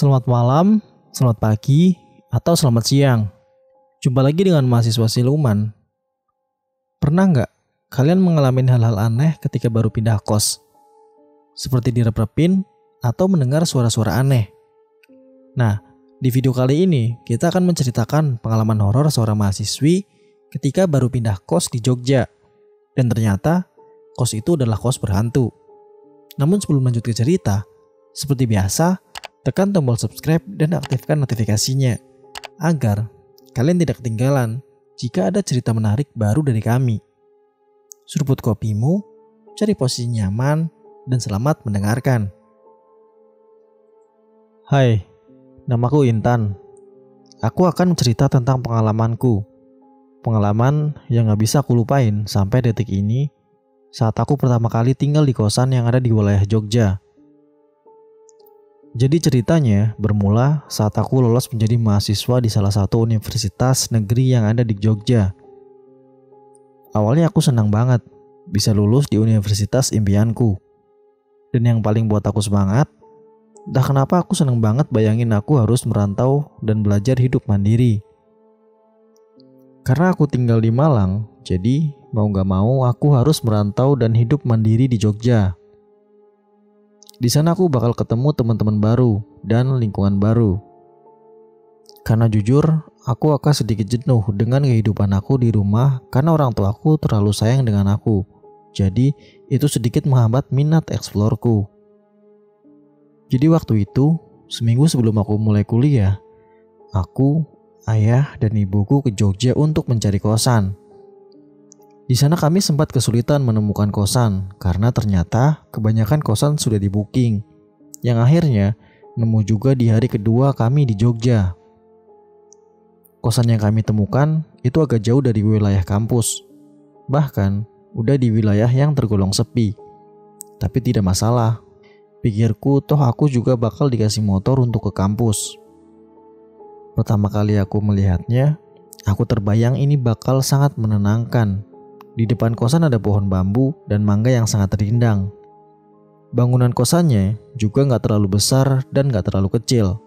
Selamat malam, selamat pagi, atau selamat siang. Jumpa lagi dengan mahasiswa siluman. Pernah nggak kalian mengalami hal-hal aneh ketika baru pindah kos? Seperti direp-repin atau mendengar suara-suara aneh. Nah, di video kali ini kita akan menceritakan pengalaman horor seorang mahasiswi ketika baru pindah kos di Jogja. Dan ternyata kos itu adalah kos berhantu. Namun sebelum lanjut ke cerita, seperti biasa, tekan tombol subscribe dan aktifkan notifikasinya agar kalian tidak ketinggalan jika ada cerita menarik baru dari kami. Seruput kopimu, cari posisi nyaman, dan selamat mendengarkan. Hai, namaku Intan. Aku akan cerita tentang pengalamanku. Pengalaman yang gak bisa aku lupain sampai detik ini saat aku pertama kali tinggal di kosan yang ada di wilayah Jogja. Jadi ceritanya bermula saat aku lolos menjadi mahasiswa di salah satu universitas negeri yang ada di Jogja. Awalnya aku senang banget bisa lulus di universitas impianku. Dan yang paling buat aku semangat, dah kenapa aku senang banget bayangin aku harus merantau dan belajar hidup mandiri. Karena aku tinggal di Malang, jadi mau gak mau aku harus merantau dan hidup mandiri di Jogja. Di sana aku bakal ketemu teman-teman baru dan lingkungan baru. Karena jujur, aku akan sedikit jenuh dengan kehidupan aku di rumah karena orang tua aku terlalu sayang dengan aku. Jadi, itu sedikit menghambat minat eksplorku. Jadi waktu itu, seminggu sebelum aku mulai kuliah, aku, ayah, dan ibuku ke Jogja untuk mencari kosan. Di sana kami sempat kesulitan menemukan kosan karena ternyata kebanyakan kosan sudah di booking. Yang akhirnya nemu juga di hari kedua kami di Jogja. Kosan yang kami temukan itu agak jauh dari wilayah kampus. Bahkan udah di wilayah yang tergolong sepi. Tapi tidak masalah. Pikirku toh aku juga bakal dikasih motor untuk ke kampus. Pertama kali aku melihatnya, aku terbayang ini bakal sangat menenangkan di depan kosan ada pohon bambu dan mangga yang sangat rindang. Bangunan kosannya juga nggak terlalu besar dan nggak terlalu kecil.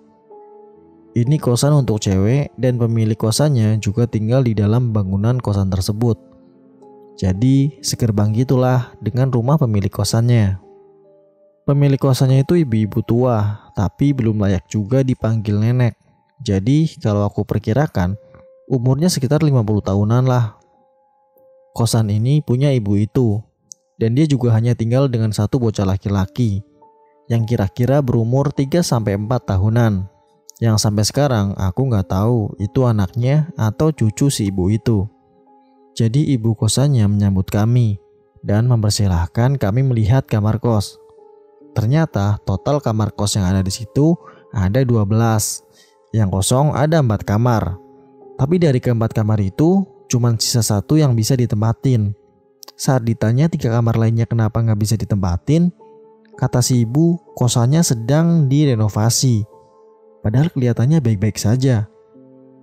Ini kosan untuk cewek dan pemilik kosannya juga tinggal di dalam bangunan kosan tersebut. Jadi segerbang gitulah dengan rumah pemilik kosannya. Pemilik kosannya itu ibu-ibu tua, tapi belum layak juga dipanggil nenek. Jadi kalau aku perkirakan, umurnya sekitar 50 tahunan lah Kosan ini punya ibu itu, dan dia juga hanya tinggal dengan satu bocah laki-laki yang kira-kira berumur 3-4 tahunan. Yang sampai sekarang aku nggak tahu itu anaknya atau cucu si ibu itu. Jadi ibu kosannya menyambut kami dan mempersilahkan kami melihat kamar kos. Ternyata total kamar kos yang ada di situ ada 12. Yang kosong ada 4 kamar. Tapi dari keempat kamar itu Cuman sisa satu yang bisa ditempatin. Saat ditanya tiga kamar lainnya kenapa nggak bisa ditempatin, kata si ibu kosannya sedang direnovasi. Padahal kelihatannya baik-baik saja.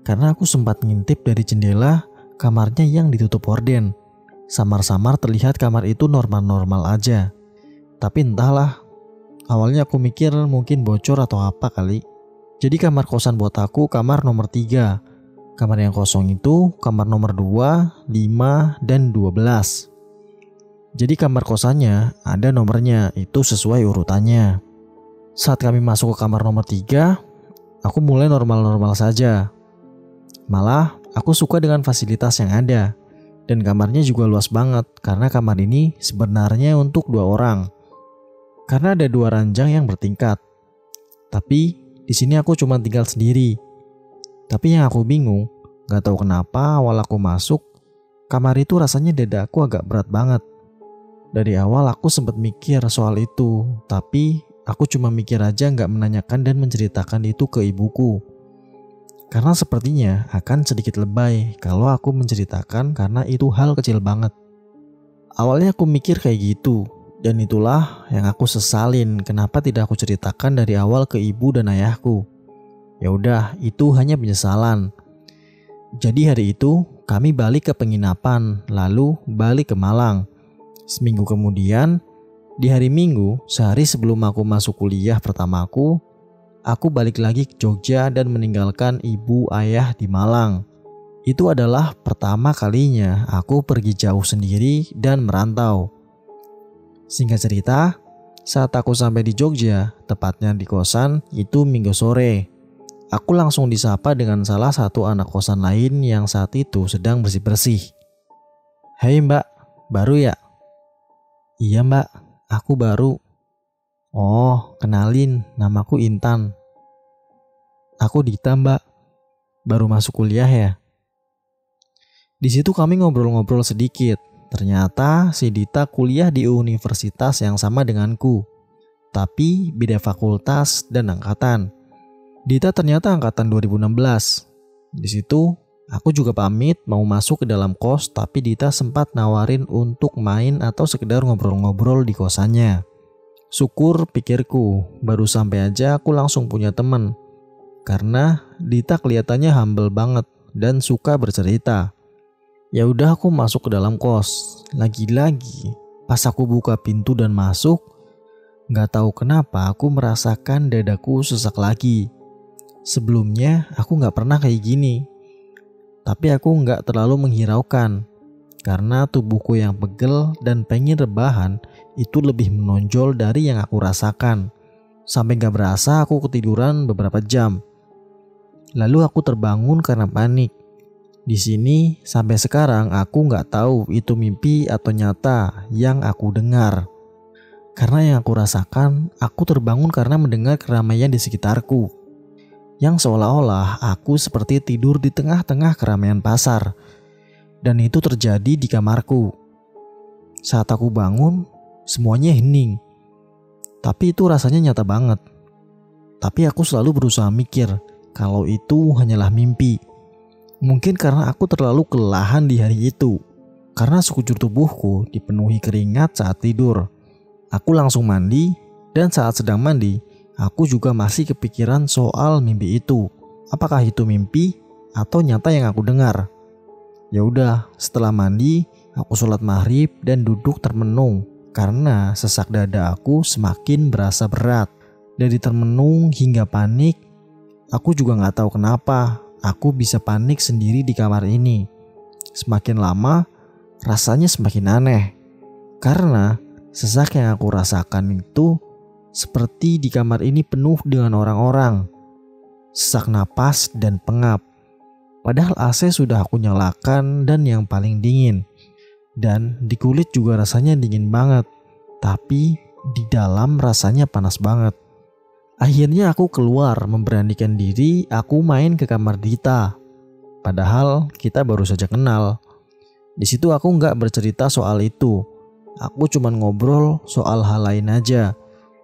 Karena aku sempat ngintip dari jendela kamarnya yang ditutup horden. Samar-samar terlihat kamar itu normal-normal aja. Tapi entahlah, awalnya aku mikir mungkin bocor atau apa kali. Jadi kamar kosan buat aku kamar nomor 3 Kamar yang kosong itu kamar nomor 2, 5, dan 12. Jadi kamar kosannya ada nomornya, itu sesuai urutannya. Saat kami masuk ke kamar nomor 3, aku mulai normal-normal saja. Malah, aku suka dengan fasilitas yang ada. Dan kamarnya juga luas banget, karena kamar ini sebenarnya untuk dua orang. Karena ada dua ranjang yang bertingkat. Tapi, di sini aku cuma tinggal sendiri tapi yang aku bingung, gak tahu kenapa awal aku masuk, kamar itu rasanya dadaku agak berat banget. Dari awal aku sempat mikir soal itu, tapi aku cuma mikir aja gak menanyakan dan menceritakan itu ke ibuku. Karena sepertinya akan sedikit lebay kalau aku menceritakan karena itu hal kecil banget. Awalnya aku mikir kayak gitu, dan itulah yang aku sesalin kenapa tidak aku ceritakan dari awal ke ibu dan ayahku. Ya udah, itu hanya penyesalan. Jadi hari itu kami balik ke penginapan, lalu balik ke Malang. Seminggu kemudian, di hari Minggu, sehari sebelum aku masuk kuliah pertamaku, aku balik lagi ke Jogja dan meninggalkan ibu ayah di Malang. Itu adalah pertama kalinya aku pergi jauh sendiri dan merantau. Singkat cerita, saat aku sampai di Jogja, tepatnya di kosan, itu minggu sore. Aku langsung disapa dengan salah satu anak kosan lain yang saat itu sedang bersih-bersih. Hei mbak, baru ya? Iya mbak, aku baru. Oh, kenalin, namaku Intan. Aku Dita mbak, baru masuk kuliah ya. Di situ kami ngobrol-ngobrol sedikit. Ternyata si Dita kuliah di universitas yang sama denganku, tapi beda fakultas dan angkatan. Dita ternyata angkatan 2016. Di situ aku juga pamit mau masuk ke dalam kos, tapi Dita sempat nawarin untuk main atau sekedar ngobrol-ngobrol di kosannya. Syukur pikirku, baru sampai aja aku langsung punya temen. Karena Dita kelihatannya humble banget dan suka bercerita. Ya udah aku masuk ke dalam kos. Lagi-lagi pas aku buka pintu dan masuk, nggak tahu kenapa aku merasakan dadaku sesak lagi. Sebelumnya aku nggak pernah kayak gini. Tapi aku nggak terlalu menghiraukan karena tubuhku yang pegel dan pengen rebahan itu lebih menonjol dari yang aku rasakan. Sampai nggak berasa aku ketiduran beberapa jam. Lalu aku terbangun karena panik. Di sini sampai sekarang aku nggak tahu itu mimpi atau nyata yang aku dengar. Karena yang aku rasakan, aku terbangun karena mendengar keramaian di sekitarku. Yang seolah-olah aku seperti tidur di tengah-tengah keramaian pasar. Dan itu terjadi di kamarku. Saat aku bangun, semuanya hening. Tapi itu rasanya nyata banget. Tapi aku selalu berusaha mikir kalau itu hanyalah mimpi. Mungkin karena aku terlalu kelelahan di hari itu. Karena sekujur tubuhku dipenuhi keringat saat tidur. Aku langsung mandi dan saat sedang mandi, aku juga masih kepikiran soal mimpi itu. Apakah itu mimpi atau nyata yang aku dengar? Ya udah, setelah mandi, aku sholat maghrib dan duduk termenung karena sesak dada aku semakin berasa berat. Dari termenung hingga panik, aku juga nggak tahu kenapa aku bisa panik sendiri di kamar ini. Semakin lama, rasanya semakin aneh. Karena sesak yang aku rasakan itu seperti di kamar ini penuh dengan orang-orang. Sesak napas dan pengap. Padahal AC sudah aku nyalakan dan yang paling dingin. Dan di kulit juga rasanya dingin banget. Tapi di dalam rasanya panas banget. Akhirnya aku keluar memberanikan diri aku main ke kamar Dita. Padahal kita baru saja kenal. Di situ aku nggak bercerita soal itu. Aku cuma ngobrol soal hal lain aja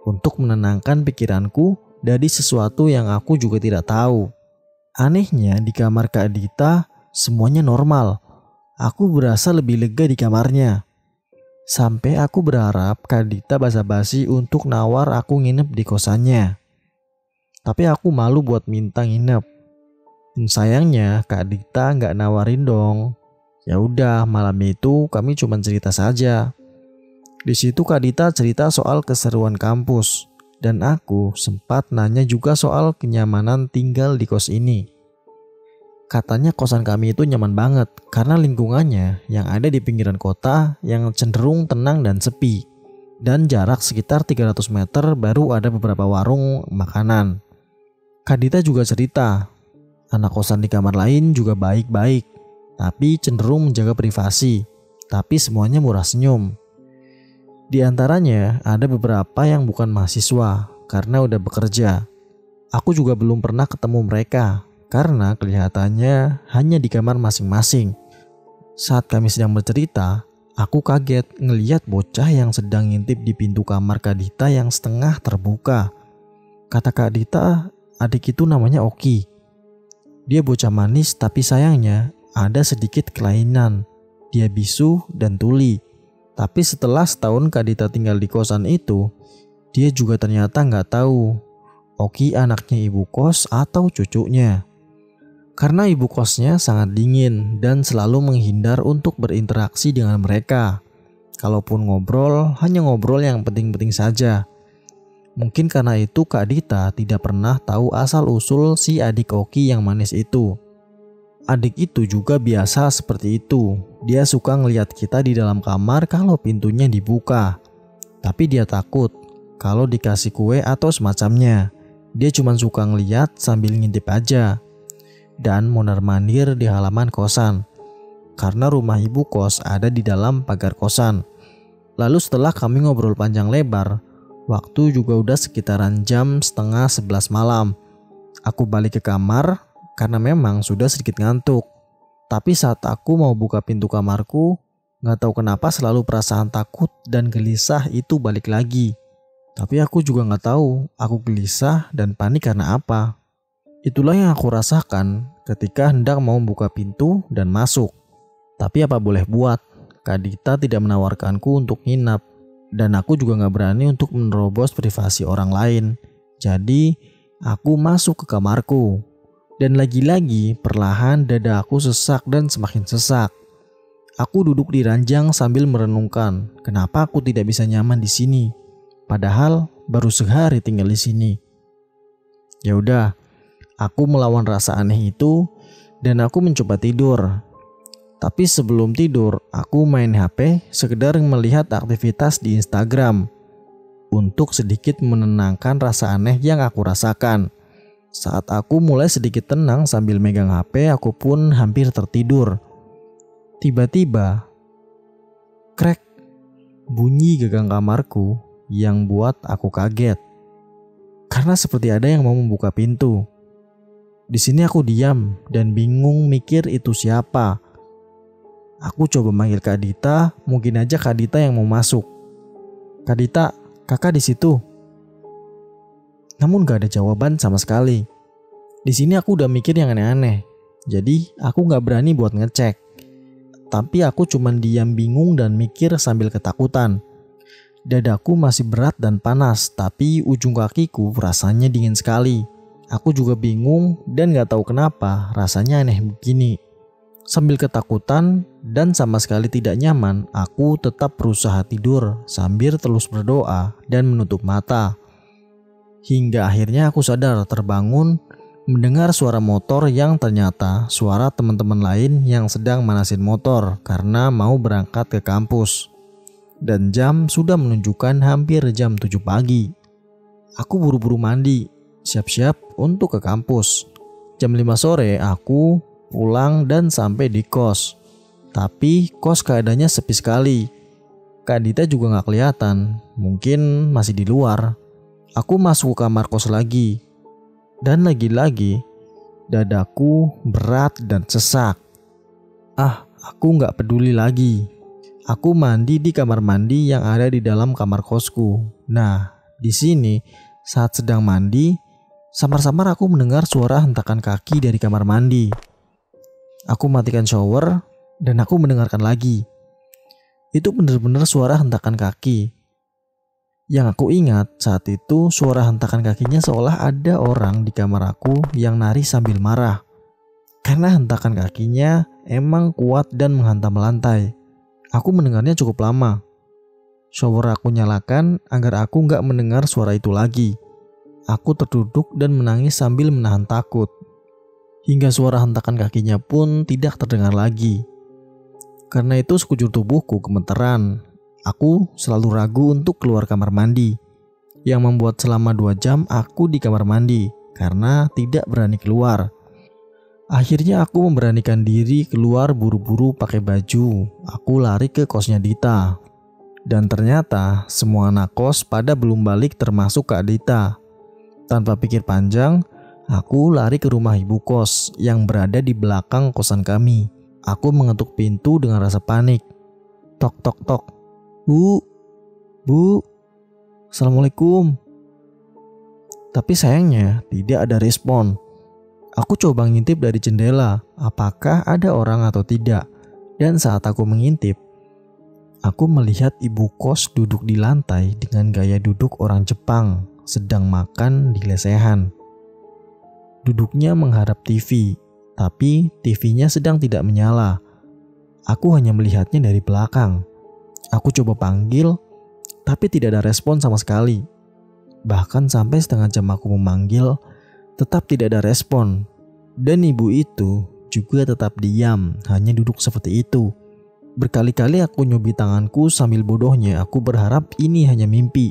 untuk menenangkan pikiranku dari sesuatu yang aku juga tidak tahu. Anehnya di kamar Kak Dita semuanya normal. Aku berasa lebih lega di kamarnya. Sampai aku berharap Kak Dita basa-basi untuk nawar aku nginep di kosannya. Tapi aku malu buat minta nginep. Dan sayangnya Kak Dita nggak nawarin dong. Ya udah malam itu kami cuma cerita saja. Di situ Kak Dita cerita soal keseruan kampus dan aku sempat nanya juga soal kenyamanan tinggal di kos ini. Katanya kosan kami itu nyaman banget karena lingkungannya yang ada di pinggiran kota yang cenderung tenang dan sepi. Dan jarak sekitar 300 meter baru ada beberapa warung makanan. Kadita juga cerita, anak kosan di kamar lain juga baik-baik, tapi cenderung menjaga privasi, tapi semuanya murah senyum. Di antaranya ada beberapa yang bukan mahasiswa karena udah bekerja. Aku juga belum pernah ketemu mereka karena kelihatannya hanya di kamar masing-masing. Saat kami sedang bercerita, aku kaget ngeliat bocah yang sedang ngintip di pintu kamar Kadita yang setengah terbuka. Kata Kak Dita, Adik itu namanya Oki. Dia bocah manis tapi sayangnya ada sedikit kelainan. Dia bisu dan tuli. Tapi setelah setahun Kak Dita tinggal di kosan itu, dia juga ternyata nggak tahu Oki anaknya ibu kos atau cucunya. Karena ibu kosnya sangat dingin dan selalu menghindar untuk berinteraksi dengan mereka. Kalaupun ngobrol, hanya ngobrol yang penting-penting saja. Mungkin karena itu Kak Dita tidak pernah tahu asal-usul si adik Oki yang manis itu. Adik itu juga biasa seperti itu. Dia suka ngelihat kita di dalam kamar kalau pintunya dibuka. Tapi dia takut kalau dikasih kue atau semacamnya. Dia cuma suka ngeliat sambil ngintip aja. Dan mondar-mandir di halaman kosan. Karena rumah ibu kos ada di dalam pagar kosan. Lalu setelah kami ngobrol panjang lebar, Waktu juga udah sekitaran jam setengah sebelas malam. Aku balik ke kamar karena memang sudah sedikit ngantuk. Tapi saat aku mau buka pintu kamarku, nggak tahu kenapa selalu perasaan takut dan gelisah itu balik lagi. Tapi aku juga nggak tahu aku gelisah dan panik karena apa. Itulah yang aku rasakan ketika hendak mau buka pintu dan masuk. Tapi apa boleh buat, Kadita tidak menawarkanku untuk nginap dan aku juga gak berani untuk menerobos privasi orang lain. Jadi aku masuk ke kamarku. Dan lagi-lagi perlahan dada aku sesak dan semakin sesak. Aku duduk di ranjang sambil merenungkan kenapa aku tidak bisa nyaman di sini. Padahal baru sehari tinggal di sini. Ya udah, aku melawan rasa aneh itu dan aku mencoba tidur. Tapi sebelum tidur, aku main HP sekedar melihat aktivitas di Instagram untuk sedikit menenangkan rasa aneh yang aku rasakan. Saat aku mulai sedikit tenang sambil megang HP, aku pun hampir tertidur. Tiba-tiba, krek, bunyi gagang kamarku yang buat aku kaget. Karena seperti ada yang mau membuka pintu. Di sini aku diam dan bingung mikir itu siapa. Aku coba manggil Kak Dita, mungkin aja Kak Dita yang mau masuk. Kak Dita, kakak di situ. Namun gak ada jawaban sama sekali. Di sini aku udah mikir yang aneh-aneh. Jadi aku gak berani buat ngecek. Tapi aku cuma diam bingung dan mikir sambil ketakutan. Dadaku masih berat dan panas, tapi ujung kakiku rasanya dingin sekali. Aku juga bingung dan gak tahu kenapa rasanya aneh begini. Sambil ketakutan dan sama sekali tidak nyaman, aku tetap berusaha tidur sambil terus berdoa dan menutup mata. Hingga akhirnya aku sadar terbangun mendengar suara motor yang ternyata suara teman-teman lain yang sedang manasin motor karena mau berangkat ke kampus. Dan jam sudah menunjukkan hampir jam 7 pagi. Aku buru-buru mandi, siap-siap untuk ke kampus. Jam 5 sore aku pulang dan sampai di kos. Tapi kos keadaannya sepi sekali. Kak Dita juga gak kelihatan, mungkin masih di luar. Aku masuk ke kamar kos lagi. Dan lagi-lagi, dadaku berat dan sesak. Ah, aku gak peduli lagi. Aku mandi di kamar mandi yang ada di dalam kamar kosku. Nah, di sini saat sedang mandi, samar-samar aku mendengar suara hentakan kaki dari kamar mandi. Aku matikan shower dan aku mendengarkan lagi. Itu benar-benar suara hentakan kaki. Yang aku ingat saat itu suara hentakan kakinya seolah ada orang di kamar aku yang nari sambil marah. Karena hentakan kakinya emang kuat dan menghantam lantai. Aku mendengarnya cukup lama. Shower aku nyalakan agar aku nggak mendengar suara itu lagi. Aku terduduk dan menangis sambil menahan takut hingga suara hentakan kakinya pun tidak terdengar lagi. Karena itu sekujur tubuhku gemeteran. Aku selalu ragu untuk keluar kamar mandi. Yang membuat selama dua jam aku di kamar mandi karena tidak berani keluar. Akhirnya aku memberanikan diri keluar buru-buru pakai baju. Aku lari ke kosnya Dita. Dan ternyata semua anak kos pada belum balik termasuk Kak Dita. Tanpa pikir panjang, Aku lari ke rumah ibu kos yang berada di belakang kosan kami. Aku mengetuk pintu dengan rasa panik. Tok tok tok. Bu, bu, assalamualaikum. Tapi sayangnya tidak ada respon. Aku coba ngintip dari jendela, apakah ada orang atau tidak. Dan saat aku mengintip, aku melihat ibu kos duduk di lantai dengan gaya duduk orang Jepang, sedang makan di lesehan. Duduknya menghadap TV, tapi TV-nya sedang tidak menyala. Aku hanya melihatnya dari belakang. Aku coba panggil, tapi tidak ada respon sama sekali. Bahkan sampai setengah jam aku memanggil, tetap tidak ada respon. Dan ibu itu juga tetap diam, hanya duduk seperti itu. Berkali-kali aku nyobi tanganku sambil bodohnya aku berharap ini hanya mimpi.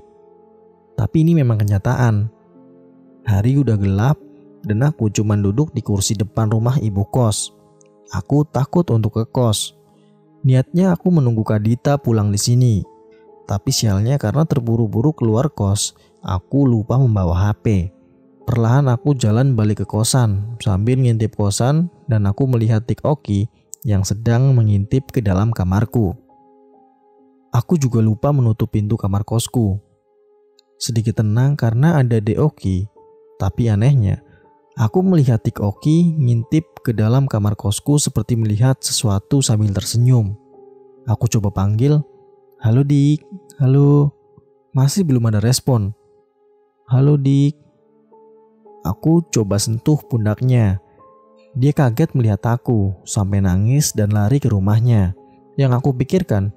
Tapi ini memang kenyataan. Hari udah gelap dan aku cuma duduk di kursi depan rumah ibu kos. Aku takut untuk ke kos. Niatnya aku menunggu Kadita pulang di sini. Tapi sialnya karena terburu-buru keluar kos, aku lupa membawa HP. Perlahan aku jalan balik ke kosan sambil ngintip kosan dan aku melihat Tik Oki yang sedang mengintip ke dalam kamarku. Aku juga lupa menutup pintu kamar kosku. Sedikit tenang karena ada Deoki, tapi anehnya aku melihat Tik Oki ngintip ke dalam kamar kosku seperti melihat sesuatu sambil tersenyum. Aku coba panggil, "Halo Dik, halo." Masih belum ada respon. "Halo Dik." Aku coba sentuh pundaknya. Dia kaget melihat aku, sampai nangis dan lari ke rumahnya. Yang aku pikirkan,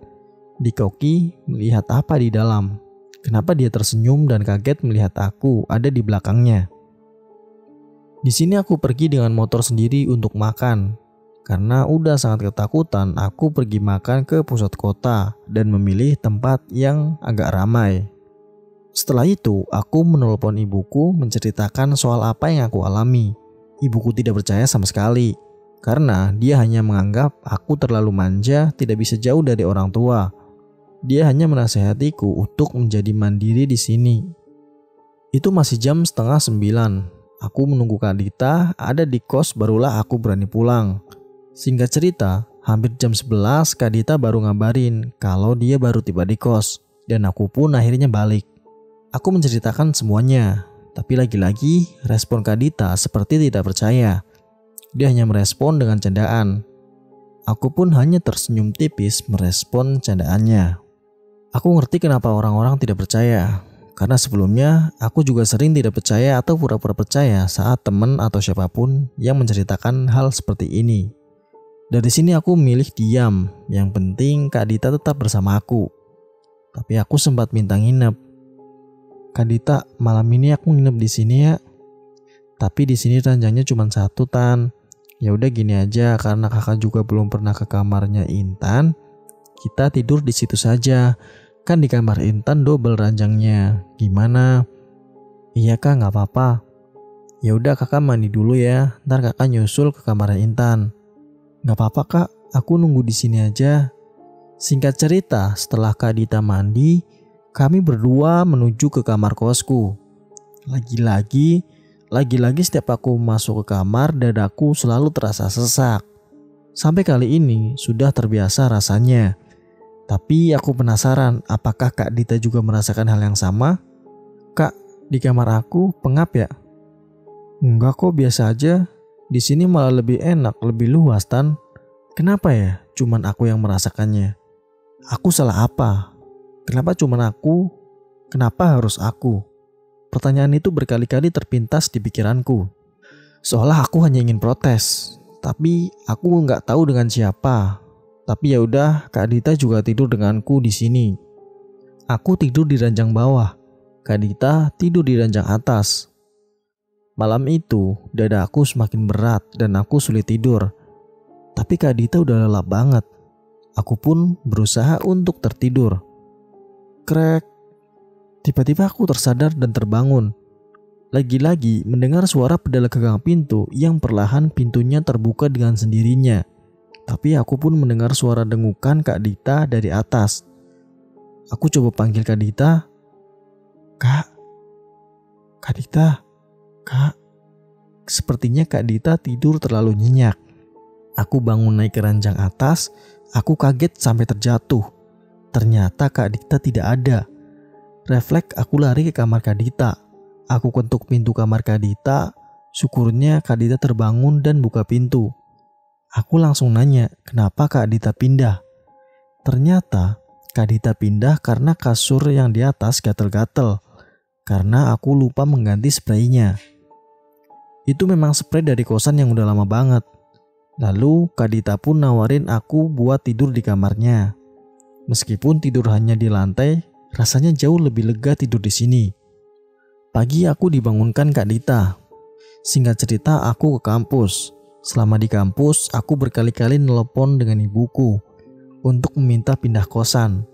di Koki melihat apa di dalam. Kenapa dia tersenyum dan kaget melihat aku ada di belakangnya? Di sini aku pergi dengan motor sendiri untuk makan. Karena udah sangat ketakutan, aku pergi makan ke pusat kota dan memilih tempat yang agak ramai. Setelah itu, aku menelpon ibuku menceritakan soal apa yang aku alami. Ibuku tidak percaya sama sekali, karena dia hanya menganggap aku terlalu manja, tidak bisa jauh dari orang tua. Dia hanya menasehatiku untuk menjadi mandiri di sini. Itu masih jam setengah sembilan. Aku menunggu Kak Dita ada di kos barulah aku berani pulang. Singkat cerita, hampir jam 11 Kak Dita baru ngabarin kalau dia baru tiba di kos. Dan aku pun akhirnya balik. Aku menceritakan semuanya, tapi lagi-lagi respon Kadita seperti tidak percaya. Dia hanya merespon dengan candaan. Aku pun hanya tersenyum tipis merespon candaannya. Aku ngerti kenapa orang-orang tidak percaya, karena sebelumnya aku juga sering tidak percaya atau pura-pura percaya saat teman atau siapa pun yang menceritakan hal seperti ini. Dari sini aku milih diam, yang penting Kak Dita tetap bersama aku. Tapi aku sempat minta nginep, Kadita, malam ini aku nginep di sini ya. Tapi di sini ranjangnya cuma satu tan. Ya udah gini aja karena kakak juga belum pernah ke kamarnya Intan. Kita tidur di situ saja. Kan di kamar Intan double ranjangnya. Gimana? Iya kak nggak apa-apa. Ya udah kakak mandi dulu ya. Ntar kakak nyusul ke kamarnya Intan. Nggak apa-apa kak. Aku nunggu di sini aja. Singkat cerita, setelah Kak Dita mandi, kami berdua menuju ke kamar kosku. Lagi-lagi, lagi-lagi setiap aku masuk ke kamar, dadaku selalu terasa sesak. Sampai kali ini sudah terbiasa rasanya. Tapi aku penasaran apakah Kak Dita juga merasakan hal yang sama? Kak, di kamar aku pengap ya? Enggak kok biasa aja. Di sini malah lebih enak, lebih luas Tan. Kenapa ya? Cuman aku yang merasakannya. Aku salah apa? Kenapa cuma aku? Kenapa harus aku? Pertanyaan itu berkali-kali terpintas di pikiranku. Seolah aku hanya ingin protes, tapi aku nggak tahu dengan siapa. Tapi ya udah, Kak Dita juga tidur denganku di sini. Aku tidur di ranjang bawah, Kak Dita tidur di ranjang atas. Malam itu, dada aku semakin berat dan aku sulit tidur. Tapi Kak Dita udah lelap banget. Aku pun berusaha untuk tertidur. Krek. Tiba-tiba aku tersadar dan terbangun. Lagi-lagi mendengar suara pedal gagang pintu yang perlahan pintunya terbuka dengan sendirinya. Tapi aku pun mendengar suara dengukan Kak Dita dari atas. Aku coba panggil Kak Dita. Kak, Kak Dita, Kak. Sepertinya Kak Dita tidur terlalu nyenyak. Aku bangun naik ke ranjang atas, aku kaget sampai terjatuh. Ternyata Kak Dita tidak ada. Refleks aku lari ke kamar Kak Dita. Aku ketuk pintu kamar Kak Dita. Syukurnya Kak Dita terbangun dan buka pintu. Aku langsung nanya, kenapa Kak Dita pindah? Ternyata Kak Dita pindah karena kasur yang di atas gatel-gatel. Karena aku lupa mengganti spraynya. Itu memang spray dari kosan yang udah lama banget. Lalu Kak Dita pun nawarin aku buat tidur di kamarnya. Meskipun tidur hanya di lantai, rasanya jauh lebih lega tidur di sini. Pagi aku dibangunkan Kak Dita. Singkat cerita, aku ke kampus. Selama di kampus, aku berkali-kali nelpon dengan ibuku untuk meminta pindah kosan.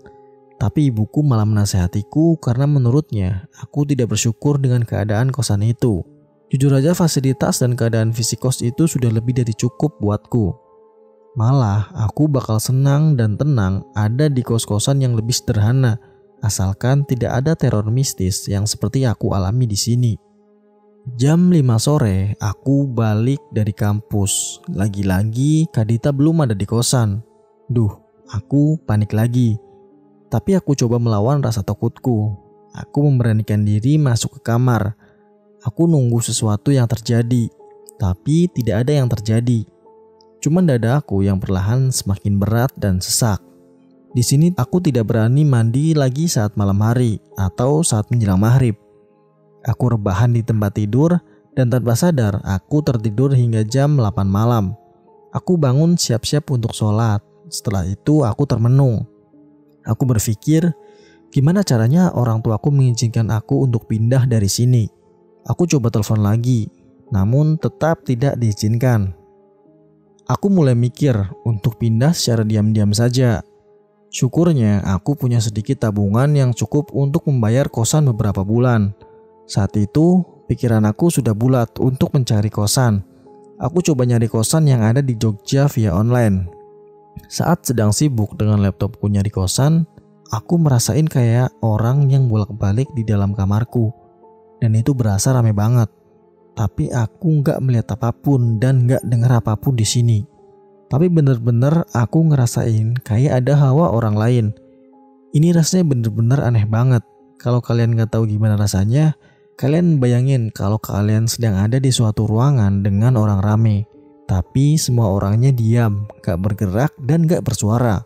Tapi ibuku malah menasehatiku karena menurutnya aku tidak bersyukur dengan keadaan kosan itu. Jujur aja fasilitas dan keadaan fisik kos itu sudah lebih dari cukup buatku. Malah aku bakal senang dan tenang ada di kos-kosan yang lebih sederhana, asalkan tidak ada teror mistis yang seperti aku alami di sini. Jam 5 sore, aku balik dari kampus. Lagi-lagi Kadita belum ada di kosan. Duh, aku panik lagi. Tapi aku coba melawan rasa takutku. Aku memberanikan diri masuk ke kamar. Aku nunggu sesuatu yang terjadi, tapi tidak ada yang terjadi. Cuman dada aku yang perlahan semakin berat dan sesak. Di sini aku tidak berani mandi lagi saat malam hari atau saat menjelang maghrib. Aku rebahan di tempat tidur dan tanpa sadar aku tertidur hingga jam 8 malam. Aku bangun siap-siap untuk sholat. Setelah itu aku termenung. Aku berpikir, gimana caranya orang tuaku mengizinkan aku untuk pindah dari sini. Aku coba telepon lagi, namun tetap tidak diizinkan. Aku mulai mikir untuk pindah secara diam-diam saja. Syukurnya aku punya sedikit tabungan yang cukup untuk membayar kosan beberapa bulan. Saat itu, pikiran aku sudah bulat untuk mencari kosan. Aku coba nyari kosan yang ada di Jogja via online. Saat sedang sibuk dengan laptopku nyari kosan, aku merasain kayak orang yang bolak-balik di dalam kamarku. Dan itu berasa rame banget. Tapi aku nggak melihat apa pun dan nggak dengar apa pun di sini. Tapi bener-bener aku ngerasain kayak ada hawa orang lain. Ini rasanya bener-bener aneh banget. Kalau kalian nggak tahu gimana rasanya, kalian bayangin kalau kalian sedang ada di suatu ruangan dengan orang rame tapi semua orangnya diam, gak bergerak dan gak bersuara.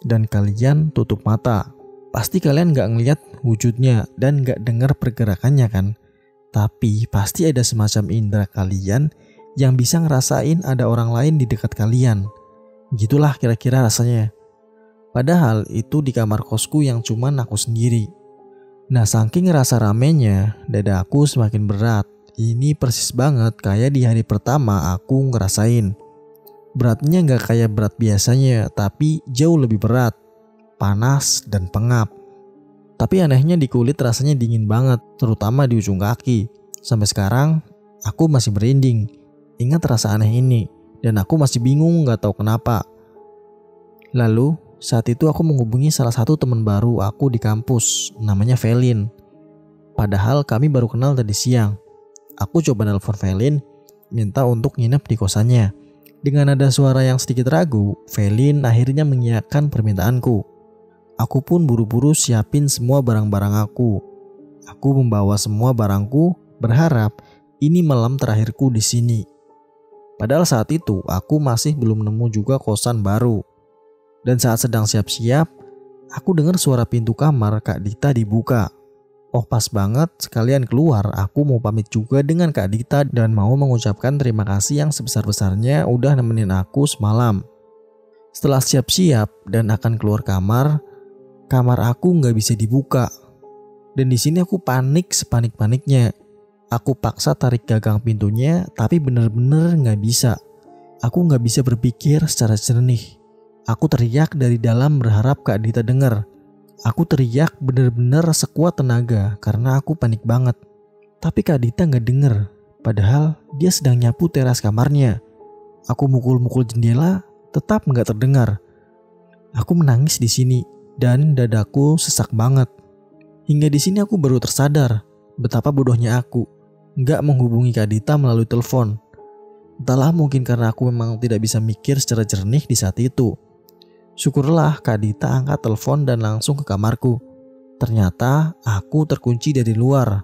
Dan kalian tutup mata. Pasti kalian gak ngeliat wujudnya dan gak dengar pergerakannya kan? Tapi pasti ada semacam indera kalian yang bisa ngerasain ada orang lain di dekat kalian. Gitulah kira-kira rasanya. Padahal itu di kamar kosku yang cuman aku sendiri. Nah saking rasa ramenya, dada aku semakin berat ini persis banget kayak di hari pertama aku ngerasain. Beratnya nggak kayak berat biasanya, tapi jauh lebih berat, panas dan pengap. Tapi anehnya di kulit rasanya dingin banget, terutama di ujung kaki. Sampai sekarang, aku masih berinding. Ingat rasa aneh ini, dan aku masih bingung nggak tahu kenapa. Lalu, saat itu aku menghubungi salah satu teman baru aku di kampus, namanya Velin. Padahal kami baru kenal tadi siang. Aku coba nelpon Velin, minta untuk nginep di kosannya. Dengan ada suara yang sedikit ragu, Velin akhirnya mengiyakan permintaanku. Aku pun buru-buru siapin semua barang-barang aku. Aku membawa semua barangku, berharap ini malam terakhirku di sini. Padahal saat itu aku masih belum nemu juga kosan baru. Dan saat sedang siap-siap, aku dengar suara pintu kamar Kak Dita dibuka. Oh pas banget sekalian keluar aku mau pamit juga dengan Kak Dita dan mau mengucapkan terima kasih yang sebesar-besarnya udah nemenin aku semalam. Setelah siap-siap dan akan keluar kamar, kamar aku nggak bisa dibuka. Dan di sini aku panik sepanik-paniknya. Aku paksa tarik gagang pintunya tapi bener-bener nggak bisa. Aku nggak bisa berpikir secara jernih. Aku teriak dari dalam berharap Kak Dita dengar. Aku teriak bener-bener sekuat tenaga karena aku panik banget. Tapi Kak Dita nggak denger, padahal dia sedang nyapu teras kamarnya. Aku mukul-mukul jendela, tetap nggak terdengar. Aku menangis di sini dan dadaku sesak banget. Hingga di sini aku baru tersadar betapa bodohnya aku nggak menghubungi Kak Dita melalui telepon. Entahlah mungkin karena aku memang tidak bisa mikir secara jernih di saat itu. Syukurlah Kak Dita angkat telepon dan langsung ke kamarku. Ternyata aku terkunci dari luar.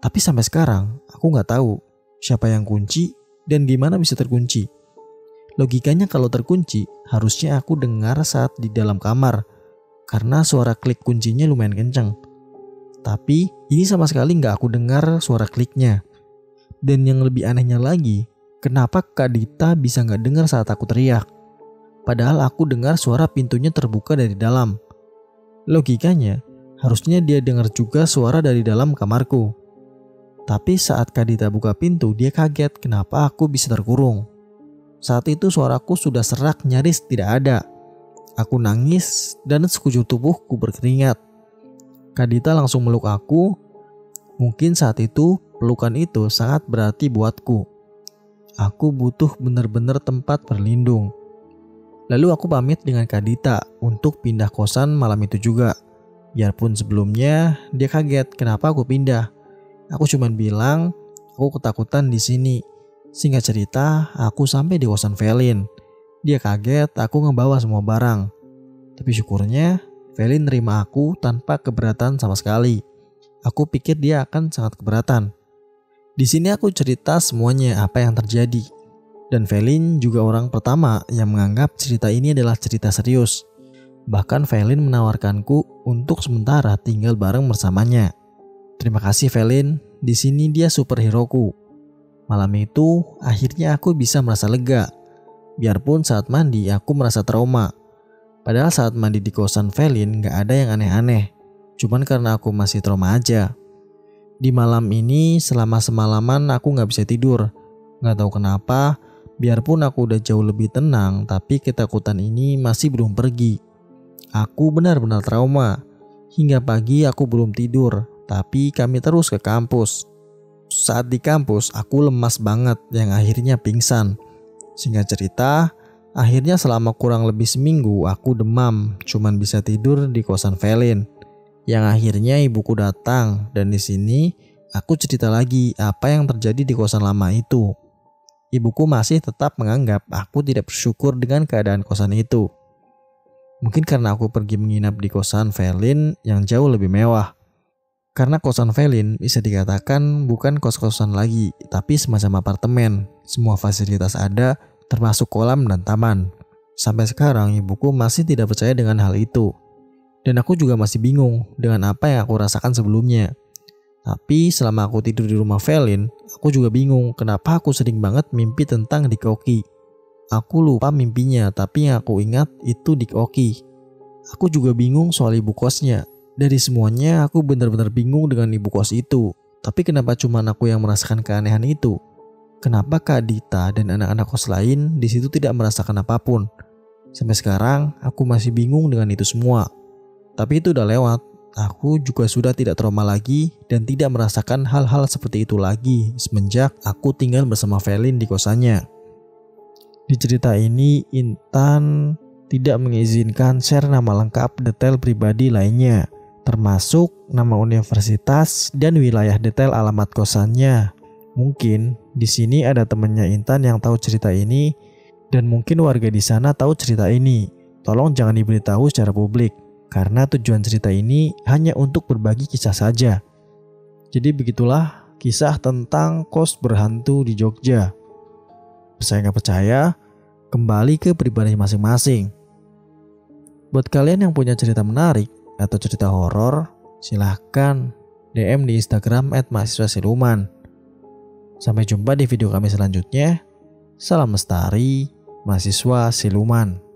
Tapi sampai sekarang aku nggak tahu siapa yang kunci dan gimana bisa terkunci. Logikanya kalau terkunci harusnya aku dengar saat di dalam kamar karena suara klik kuncinya lumayan kencang. Tapi ini sama sekali nggak aku dengar suara kliknya. Dan yang lebih anehnya lagi, kenapa Kak Dita bisa nggak dengar saat aku teriak? Padahal aku dengar suara pintunya terbuka dari dalam. Logikanya, harusnya dia dengar juga suara dari dalam kamarku. Tapi saat Kadita buka pintu, dia kaget kenapa aku bisa terkurung. Saat itu suaraku sudah serak nyaris tidak ada. Aku nangis dan sekujur tubuhku berkeringat. Kadita langsung meluk aku. Mungkin saat itu pelukan itu sangat berarti buatku. Aku butuh benar-benar tempat berlindung. Lalu aku pamit dengan Kadita untuk pindah kosan malam itu juga. Biarpun sebelumnya dia kaget kenapa aku pindah. Aku cuma bilang aku ketakutan di sini. Singkat cerita, aku sampai di kosan Velin. Dia kaget aku ngebawa semua barang. Tapi syukurnya Velin nerima aku tanpa keberatan sama sekali. Aku pikir dia akan sangat keberatan. Di sini aku cerita semuanya apa yang terjadi dan Velin juga orang pertama yang menganggap cerita ini adalah cerita serius. Bahkan Velin menawarkanku untuk sementara tinggal bareng bersamanya. Terima kasih Velin, di sini dia superheroku. Malam itu akhirnya aku bisa merasa lega. Biarpun saat mandi aku merasa trauma. Padahal saat mandi di kosan Velin gak ada yang aneh-aneh. Cuman karena aku masih trauma aja. Di malam ini selama semalaman aku gak bisa tidur. Gak tahu kenapa, Biarpun aku udah jauh lebih tenang, tapi ketakutan ini masih belum pergi. Aku benar-benar trauma. Hingga pagi aku belum tidur, tapi kami terus ke kampus. Saat di kampus, aku lemas banget yang akhirnya pingsan. Singkat cerita, akhirnya selama kurang lebih seminggu aku demam, cuman bisa tidur di kosan Velin. Yang akhirnya ibuku datang dan di sini aku cerita lagi apa yang terjadi di kosan lama itu. Ibuku masih tetap menganggap aku tidak bersyukur dengan keadaan kosan itu. Mungkin karena aku pergi menginap di kosan Velin yang jauh lebih mewah. Karena kosan Velin bisa dikatakan bukan kos-kosan lagi, tapi semacam apartemen. Semua fasilitas ada, termasuk kolam dan taman. Sampai sekarang ibuku masih tidak percaya dengan hal itu. Dan aku juga masih bingung dengan apa yang aku rasakan sebelumnya. Tapi selama aku tidur di rumah Velin, aku juga bingung kenapa aku sering banget mimpi tentang Dick Oki. Aku lupa mimpinya, tapi yang aku ingat itu Dick Oki. Aku juga bingung soal ibu kosnya. Dari semuanya, aku benar-benar bingung dengan ibu kos itu. Tapi kenapa cuma aku yang merasakan keanehan itu? Kenapa Kak Dita dan anak-anak kos lain di situ tidak merasakan apa pun? Sampai sekarang, aku masih bingung dengan itu semua. Tapi itu udah lewat, Aku juga sudah tidak trauma lagi dan tidak merasakan hal-hal seperti itu lagi semenjak aku tinggal bersama Velin di kosannya. Di cerita ini, Intan tidak mengizinkan share nama lengkap detail pribadi lainnya, termasuk nama universitas dan wilayah detail alamat kosannya. Mungkin di sini ada temannya Intan yang tahu cerita ini dan mungkin warga di sana tahu cerita ini. Tolong jangan diberitahu secara publik karena tujuan cerita ini hanya untuk berbagi kisah saja. Jadi begitulah kisah tentang kos berhantu di Jogja. Saya nggak percaya, kembali ke pribadi masing-masing. Buat kalian yang punya cerita menarik atau cerita horor, silahkan DM di Instagram @mahasiswa Sampai jumpa di video kami selanjutnya. Salam lestari, mahasiswa siluman.